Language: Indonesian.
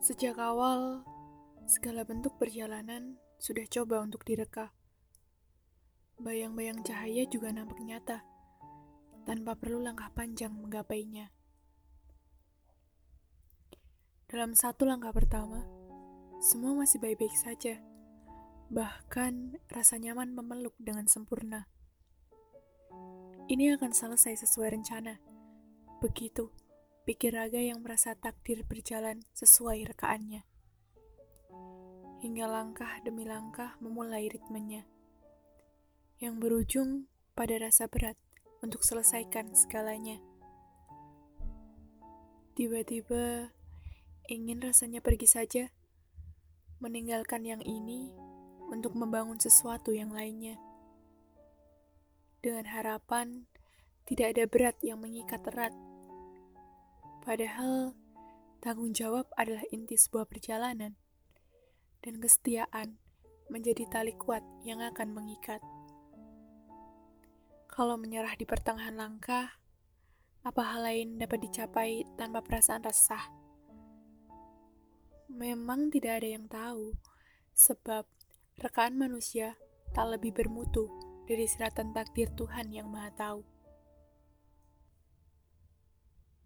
Sejak awal, segala bentuk perjalanan sudah coba untuk direka. Bayang-bayang cahaya juga nampak nyata, tanpa perlu langkah panjang menggapainya. Dalam satu langkah pertama, semua masih baik-baik saja. Bahkan rasa nyaman memeluk dengan sempurna. Ini akan selesai sesuai rencana. Begitu pikir raga yang merasa takdir berjalan sesuai rekaannya. Hingga langkah demi langkah memulai ritmenya. Yang berujung pada rasa berat untuk selesaikan segalanya. Tiba-tiba ingin rasanya pergi saja, meninggalkan yang ini untuk membangun sesuatu yang lainnya. Dengan harapan tidak ada berat yang mengikat erat Padahal tanggung jawab adalah inti sebuah perjalanan, dan kesetiaan menjadi tali kuat yang akan mengikat. Kalau menyerah di pertengahan langkah, apa hal lain dapat dicapai tanpa perasaan resah? Memang tidak ada yang tahu, sebab rekaan manusia tak lebih bermutu dari seratan takdir Tuhan yang Maha Tahu.